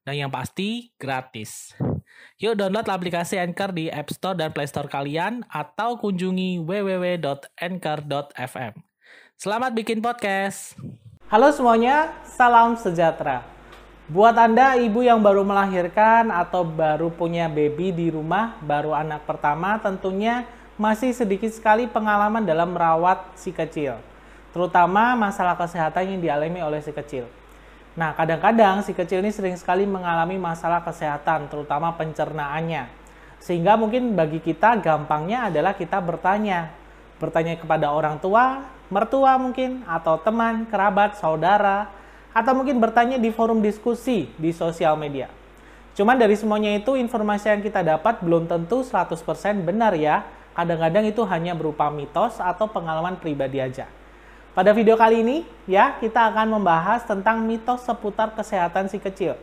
Dan yang pasti, gratis. Yuk download aplikasi Anchor di App Store dan Play Store kalian atau kunjungi www.anchor.fm. Selamat bikin podcast. Halo semuanya, salam sejahtera. Buat Anda ibu yang baru melahirkan atau baru punya baby di rumah, baru anak pertama, tentunya masih sedikit sekali pengalaman dalam merawat si kecil. Terutama masalah kesehatan yang dialami oleh si kecil. Nah, kadang-kadang si kecil ini sering sekali mengalami masalah kesehatan, terutama pencernaannya. Sehingga mungkin bagi kita gampangnya adalah kita bertanya. Bertanya kepada orang tua, mertua mungkin, atau teman, kerabat, saudara, atau mungkin bertanya di forum diskusi di sosial media. Cuman dari semuanya itu informasi yang kita dapat belum tentu 100% benar ya. Kadang-kadang itu hanya berupa mitos atau pengalaman pribadi aja. Pada video kali ini ya, kita akan membahas tentang mitos seputar kesehatan si kecil.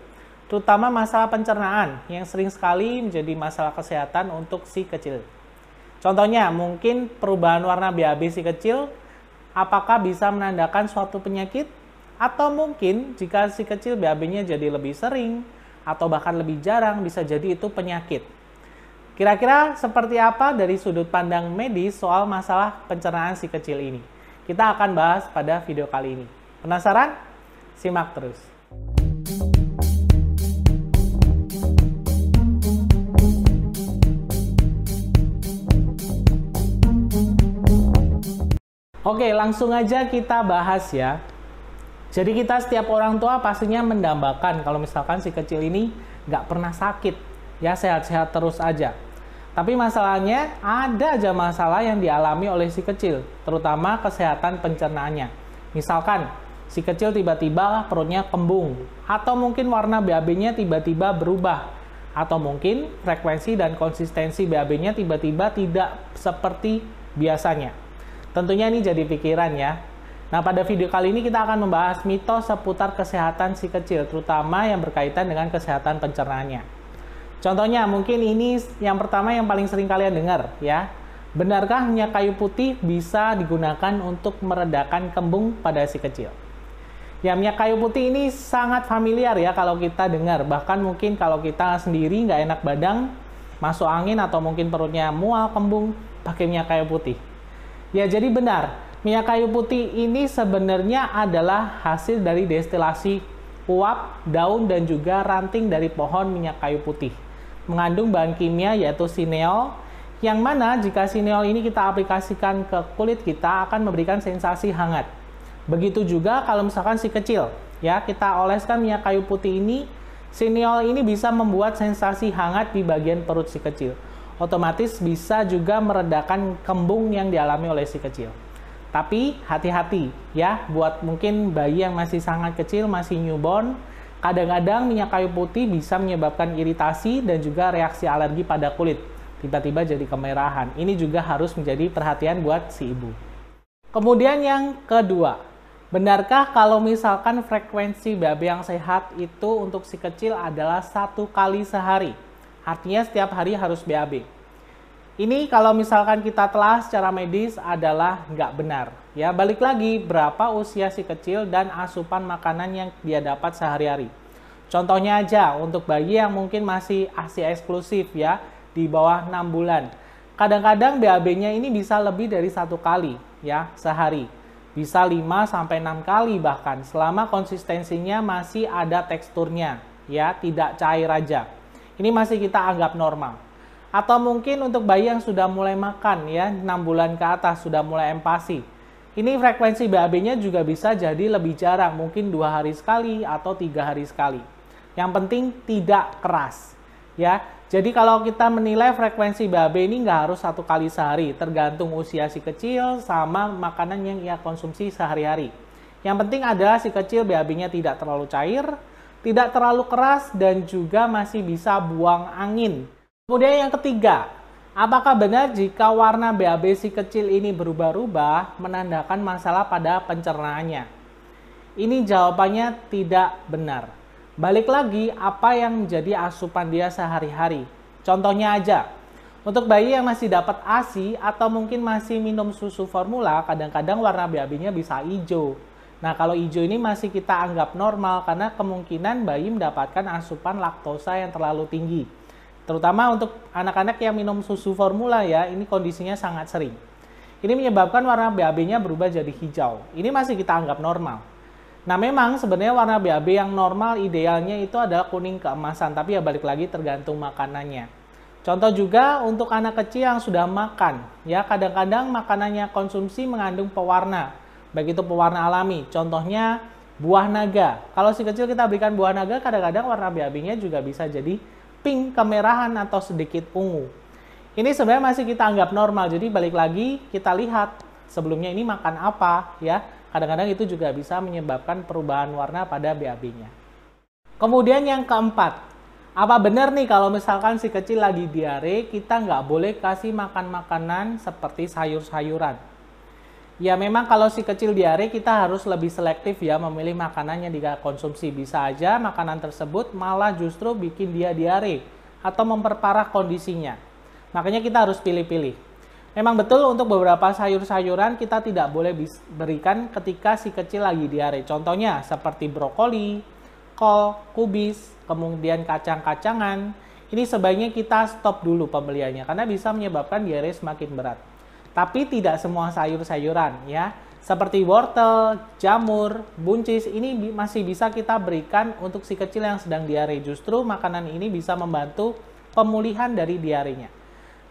Terutama masalah pencernaan yang sering sekali menjadi masalah kesehatan untuk si kecil. Contohnya, mungkin perubahan warna BAB si kecil apakah bisa menandakan suatu penyakit atau mungkin jika si kecil BAB-nya jadi lebih sering atau bahkan lebih jarang bisa jadi itu penyakit. Kira-kira seperti apa dari sudut pandang medis soal masalah pencernaan si kecil ini? Kita akan bahas pada video kali ini. Penasaran? Simak terus. Oke, langsung aja kita bahas ya. Jadi kita setiap orang tua pastinya mendambakan kalau misalkan si kecil ini nggak pernah sakit, ya sehat-sehat terus aja. Tapi masalahnya ada aja masalah yang dialami oleh si kecil, terutama kesehatan pencernaannya. Misalkan si kecil tiba-tiba perutnya kembung, atau mungkin warna BAB-nya tiba-tiba berubah, atau mungkin frekuensi dan konsistensi BAB-nya tiba-tiba tidak seperti biasanya. Tentunya ini jadi pikiran ya, Nah, pada video kali ini kita akan membahas mitos seputar kesehatan si kecil, terutama yang berkaitan dengan kesehatan pencernaannya. Contohnya, mungkin ini yang pertama yang paling sering kalian dengar, ya. Benarkah minyak kayu putih bisa digunakan untuk meredakan kembung pada si kecil? Ya, minyak kayu putih ini sangat familiar ya kalau kita dengar. Bahkan mungkin kalau kita sendiri nggak enak badan, masuk angin atau mungkin perutnya mual, kembung, pakai minyak kayu putih. Ya, jadi benar Minyak kayu putih ini sebenarnya adalah hasil dari destilasi uap, daun, dan juga ranting dari pohon minyak kayu putih. Mengandung bahan kimia yaitu sineol, yang mana jika sineol ini kita aplikasikan ke kulit kita akan memberikan sensasi hangat. Begitu juga kalau misalkan si kecil, ya kita oleskan minyak kayu putih ini, sineol ini bisa membuat sensasi hangat di bagian perut si kecil. Otomatis bisa juga meredakan kembung yang dialami oleh si kecil. Tapi hati-hati ya, buat mungkin bayi yang masih sangat kecil, masih newborn, kadang-kadang minyak kayu putih bisa menyebabkan iritasi dan juga reaksi alergi pada kulit. Tiba-tiba jadi kemerahan. Ini juga harus menjadi perhatian buat si ibu. Kemudian yang kedua, benarkah kalau misalkan frekuensi BAB yang sehat itu untuk si kecil adalah satu kali sehari? Artinya setiap hari harus BAB. Ini kalau misalkan kita telah secara medis adalah nggak benar. Ya, balik lagi berapa usia si kecil dan asupan makanan yang dia dapat sehari-hari. Contohnya aja untuk bayi yang mungkin masih ASI eksklusif ya, di bawah 6 bulan. Kadang-kadang BAB-nya ini bisa lebih dari satu kali ya sehari. Bisa 5 sampai 6 kali bahkan selama konsistensinya masih ada teksturnya ya, tidak cair aja. Ini masih kita anggap normal. Atau mungkin untuk bayi yang sudah mulai makan ya, 6 bulan ke atas sudah mulai empasi. Ini frekuensi BAB-nya juga bisa jadi lebih jarang, mungkin dua hari sekali atau tiga hari sekali. Yang penting tidak keras. Ya, jadi kalau kita menilai frekuensi BAB ini nggak harus satu kali sehari, tergantung usia si kecil sama makanan yang ia konsumsi sehari-hari. Yang penting adalah si kecil BAB-nya tidak terlalu cair, tidak terlalu keras dan juga masih bisa buang angin. Kemudian yang ketiga, apakah benar jika warna BAB si kecil ini berubah-ubah menandakan masalah pada pencernaannya? Ini jawabannya tidak benar. Balik lagi apa yang menjadi asupan dia sehari-hari. Contohnya aja, untuk bayi yang masih dapat ASI atau mungkin masih minum susu formula, kadang-kadang warna BAB-nya bisa hijau. Nah, kalau hijau ini masih kita anggap normal karena kemungkinan bayi mendapatkan asupan laktosa yang terlalu tinggi. Terutama untuk anak-anak yang minum susu formula ya, ini kondisinya sangat sering. Ini menyebabkan warna BAB-nya berubah jadi hijau. Ini masih kita anggap normal. Nah memang sebenarnya warna BAB yang normal idealnya itu adalah kuning keemasan, tapi ya balik lagi tergantung makanannya. Contoh juga untuk anak kecil yang sudah makan, ya kadang-kadang makanannya konsumsi mengandung pewarna, baik itu pewarna alami. Contohnya buah naga. Kalau si kecil kita berikan buah naga, kadang-kadang warna BAB-nya juga bisa jadi pink, kemerahan, atau sedikit ungu. Ini sebenarnya masih kita anggap normal, jadi balik lagi kita lihat sebelumnya ini makan apa ya. Kadang-kadang itu juga bisa menyebabkan perubahan warna pada BAB-nya. Kemudian yang keempat, apa benar nih kalau misalkan si kecil lagi diare, kita nggak boleh kasih makan makanan seperti sayur-sayuran. Ya memang kalau si kecil diare kita harus lebih selektif ya memilih makanan yang dikonsumsi. Bisa aja makanan tersebut malah justru bikin dia diare atau memperparah kondisinya. Makanya kita harus pilih-pilih. Memang betul untuk beberapa sayur-sayuran kita tidak boleh berikan ketika si kecil lagi diare. Contohnya seperti brokoli, kol, kubis, kemudian kacang-kacangan. Ini sebaiknya kita stop dulu pembeliannya karena bisa menyebabkan diare semakin berat. Tapi tidak semua sayur-sayuran ya. Seperti wortel, jamur, buncis ini masih bisa kita berikan untuk si kecil yang sedang diare. Justru makanan ini bisa membantu pemulihan dari diarenya.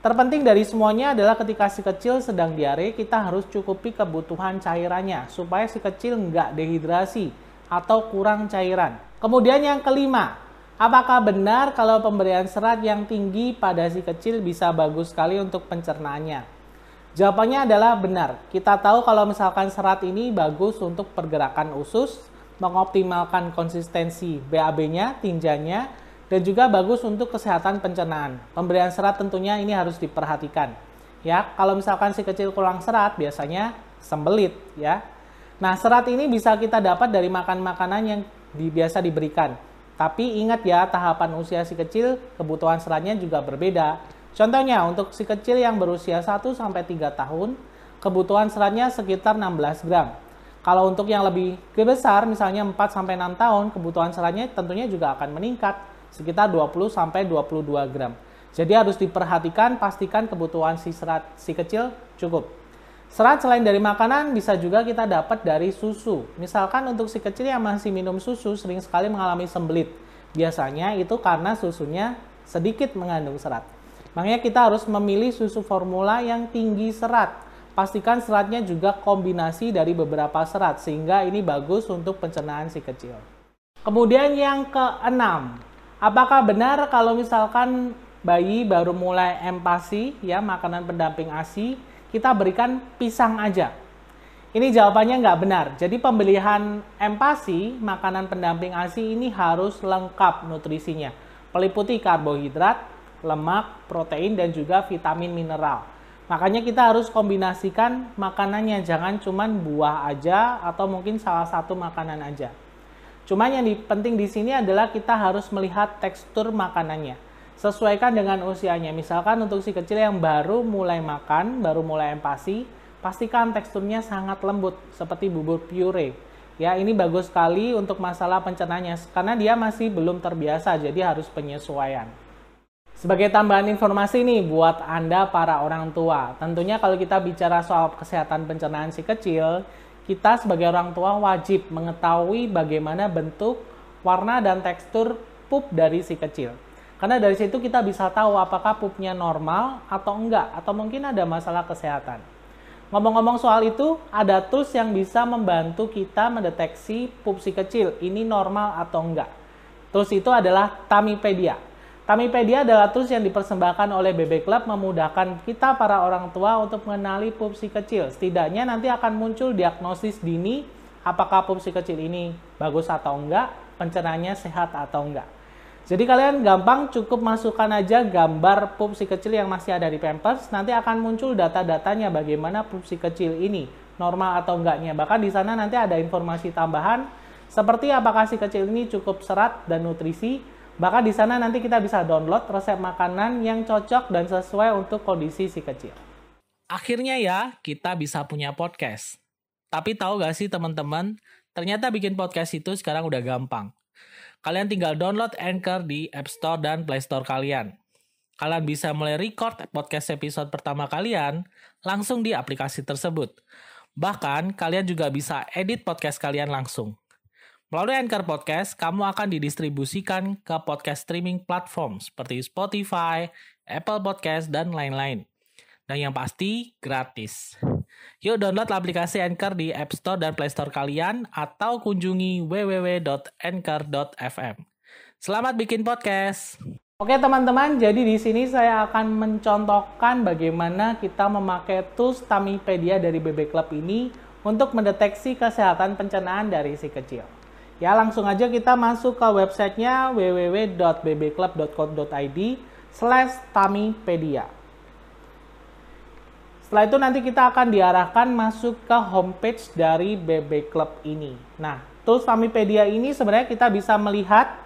Terpenting dari semuanya adalah ketika si kecil sedang diare, kita harus cukupi kebutuhan cairannya supaya si kecil nggak dehidrasi atau kurang cairan. Kemudian yang kelima, apakah benar kalau pemberian serat yang tinggi pada si kecil bisa bagus sekali untuk pencernaannya? Jawabannya adalah benar. Kita tahu kalau misalkan serat ini bagus untuk pergerakan usus, mengoptimalkan konsistensi BAB-nya, tinjanya, dan juga bagus untuk kesehatan pencernaan. Pemberian serat tentunya ini harus diperhatikan. Ya, kalau misalkan si kecil kurang serat, biasanya sembelit ya. Nah, serat ini bisa kita dapat dari makan makanan yang di, biasa diberikan. Tapi ingat ya, tahapan usia si kecil, kebutuhan seratnya juga berbeda. Contohnya, untuk si kecil yang berusia 1-3 tahun, kebutuhan seratnya sekitar 16 gram. Kalau untuk yang lebih besar, misalnya 4-6 tahun, kebutuhan seratnya tentunya juga akan meningkat sekitar 20-22 gram. Jadi harus diperhatikan, pastikan kebutuhan si serat si kecil cukup. Serat selain dari makanan bisa juga kita dapat dari susu. Misalkan untuk si kecil yang masih minum susu sering sekali mengalami sembelit. Biasanya itu karena susunya sedikit mengandung serat. Makanya kita harus memilih susu formula yang tinggi serat. Pastikan seratnya juga kombinasi dari beberapa serat sehingga ini bagus untuk pencernaan si kecil. Kemudian yang keenam, apakah benar kalau misalkan bayi baru mulai empasi ya makanan pendamping ASI kita berikan pisang aja? Ini jawabannya nggak benar. Jadi pembelian empasi makanan pendamping ASI ini harus lengkap nutrisinya. Meliputi karbohidrat, lemak, protein, dan juga vitamin mineral. Makanya kita harus kombinasikan makanannya, jangan cuma buah aja atau mungkin salah satu makanan aja. Cuma yang penting di sini adalah kita harus melihat tekstur makanannya. Sesuaikan dengan usianya. Misalkan untuk si kecil yang baru mulai makan, baru mulai empasi, pastikan teksturnya sangat lembut seperti bubur puree. Ya, ini bagus sekali untuk masalah pencernaannya karena dia masih belum terbiasa, jadi harus penyesuaian. Sebagai tambahan informasi nih buat Anda para orang tua, tentunya kalau kita bicara soal kesehatan pencernaan si kecil, kita sebagai orang tua wajib mengetahui bagaimana bentuk, warna, dan tekstur pup dari si kecil. Karena dari situ kita bisa tahu apakah pupnya normal atau enggak, atau mungkin ada masalah kesehatan. Ngomong-ngomong soal itu, ada tools yang bisa membantu kita mendeteksi pup si kecil, ini normal atau enggak. Tools itu adalah Tamipedia. Tamipedia adalah tools yang dipersembahkan oleh BB Club memudahkan kita para orang tua untuk mengenali pup si kecil. Setidaknya nanti akan muncul diagnosis dini apakah pup si kecil ini bagus atau enggak pencernaannya sehat atau enggak. Jadi kalian gampang cukup masukkan aja gambar pup si kecil yang masih ada di Pampers, nanti akan muncul data-datanya bagaimana pup si kecil ini normal atau enggaknya. Bahkan di sana nanti ada informasi tambahan seperti apakah si kecil ini cukup serat dan nutrisi. Bahkan di sana nanti kita bisa download resep makanan yang cocok dan sesuai untuk kondisi si kecil. Akhirnya ya, kita bisa punya podcast. Tapi tahu gak sih teman-teman, ternyata bikin podcast itu sekarang udah gampang Kalian tinggal download Anchor di App Store dan Play Store kalian. Kalian bisa mulai record podcast episode pertama kalian langsung di aplikasi tersebut. Bahkan, kalian juga bisa edit podcast kalian langsung. Melalui Anchor Podcast, kamu akan didistribusikan ke podcast streaming platform seperti Spotify, Apple Podcast, dan lain-lain. Dan yang pasti, gratis. Yuk download aplikasi Anchor di App Store dan Play Store kalian atau kunjungi www.anchor.fm. Selamat bikin podcast. Oke teman-teman, jadi di sini saya akan mencontohkan bagaimana kita memakai tools Tamipedia dari BB Club ini untuk mendeteksi kesehatan pencernaan dari si kecil. Ya langsung aja kita masuk ke websitenya www.bbclub.co.id slash Tamipedia. Setelah itu nanti kita akan diarahkan masuk ke homepage dari BB Club ini. Nah, tools Tamipedia ini sebenarnya kita bisa melihat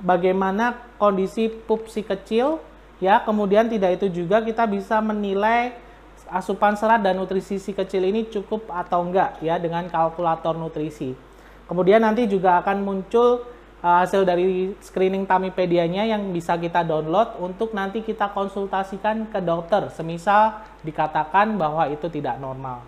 bagaimana kondisi pup si kecil, ya. Kemudian tidak itu juga kita bisa menilai asupan serat dan nutrisi si kecil ini cukup atau enggak ya dengan kalkulator nutrisi. Kemudian nanti juga akan muncul uh, hasil dari screening Tamipedianya yang bisa kita download untuk nanti kita konsultasikan ke dokter semisal dikatakan bahwa itu tidak normal.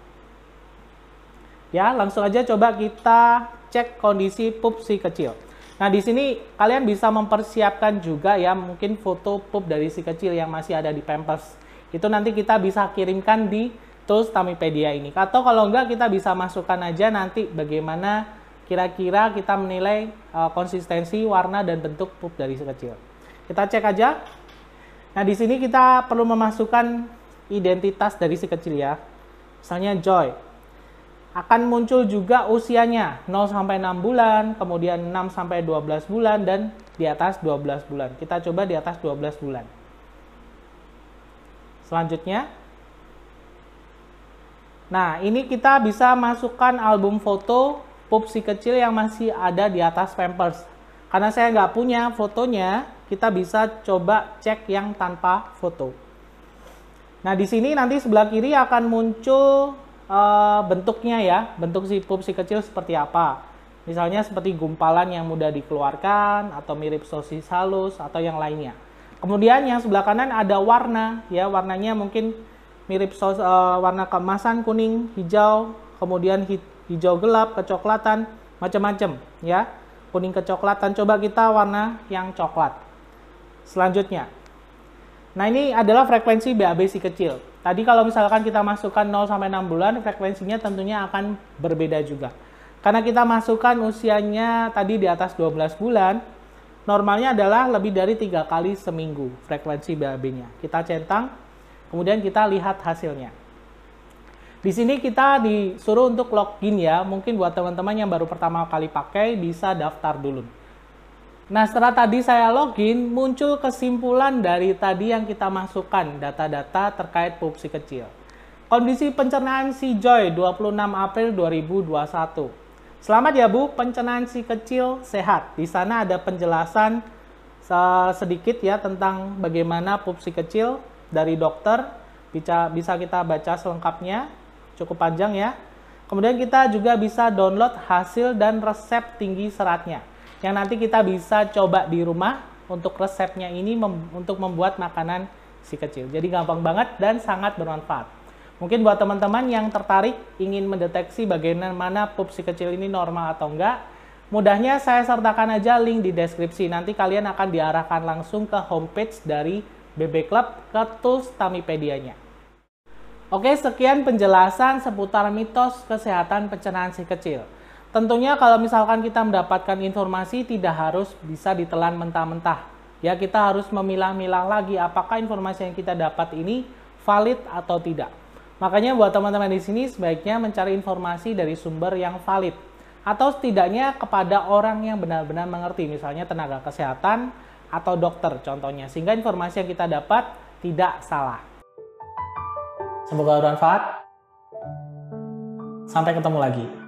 Ya, langsung aja coba kita cek kondisi pup si kecil. Nah, di sini kalian bisa mempersiapkan juga ya mungkin foto pup dari si kecil yang masih ada di Pampers. Itu nanti kita bisa kirimkan di tools Tamipedia ini. Atau kalau enggak kita bisa masukkan aja nanti bagaimana kira-kira kita menilai uh, konsistensi warna dan bentuk pup dari si kecil. Kita cek aja. Nah, di sini kita perlu memasukkan identitas dari si kecil ya. Misalnya Joy. Akan muncul juga usianya 0 sampai 6 bulan, kemudian 6 sampai 12 bulan dan di atas 12 bulan. Kita coba di atas 12 bulan. Selanjutnya Nah, ini kita bisa masukkan album foto pup si kecil yang masih ada di atas Pampers. Karena saya nggak punya fotonya, kita bisa coba cek yang tanpa foto. Nah, di sini nanti sebelah kiri akan muncul uh, bentuknya ya, bentuk si pup si kecil seperti apa. Misalnya seperti gumpalan yang mudah dikeluarkan, atau mirip sosis halus, atau yang lainnya. Kemudian yang sebelah kanan ada warna, ya warnanya mungkin mirip sos, uh, warna kemasan kuning, hijau, kemudian hit, hijau gelap, kecoklatan, macam-macam ya. Kuning kecoklatan, coba kita warna yang coklat. Selanjutnya. Nah, ini adalah frekuensi BAB si kecil. Tadi kalau misalkan kita masukkan 0 sampai 6 bulan, frekuensinya tentunya akan berbeda juga. Karena kita masukkan usianya tadi di atas 12 bulan, normalnya adalah lebih dari tiga kali seminggu frekuensi BAB-nya. Kita centang, kemudian kita lihat hasilnya. Di sini kita disuruh untuk login ya. Mungkin buat teman-teman yang baru pertama kali pakai bisa daftar dulu. Nah, setelah tadi saya login, muncul kesimpulan dari tadi yang kita masukkan, data-data terkait pupsi kecil. Kondisi pencernaan si Joy 26 April 2021. Selamat ya Bu, pencernaan si kecil sehat. Di sana ada penjelasan sedikit ya tentang bagaimana pupsi kecil dari dokter. Bisa, bisa kita baca selengkapnya cukup panjang ya. Kemudian kita juga bisa download hasil dan resep tinggi seratnya. Yang nanti kita bisa coba di rumah untuk resepnya ini mem untuk membuat makanan si kecil. Jadi gampang banget dan sangat bermanfaat. Mungkin buat teman-teman yang tertarik ingin mendeteksi bagaimana pup si kecil ini normal atau enggak, mudahnya saya sertakan aja link di deskripsi. Nanti kalian akan diarahkan langsung ke homepage dari BB Club ke tools Tamipedianya. Oke, sekian penjelasan seputar mitos kesehatan pencernaan si kecil. Tentunya kalau misalkan kita mendapatkan informasi tidak harus bisa ditelan mentah-mentah. Ya, kita harus memilah-milah lagi apakah informasi yang kita dapat ini valid atau tidak. Makanya buat teman-teman di sini sebaiknya mencari informasi dari sumber yang valid. atau setidaknya kepada orang yang benar-benar mengerti, misalnya tenaga kesehatan atau dokter contohnya, sehingga informasi yang kita dapat tidak salah. Semoga bermanfaat. Sampai ketemu lagi.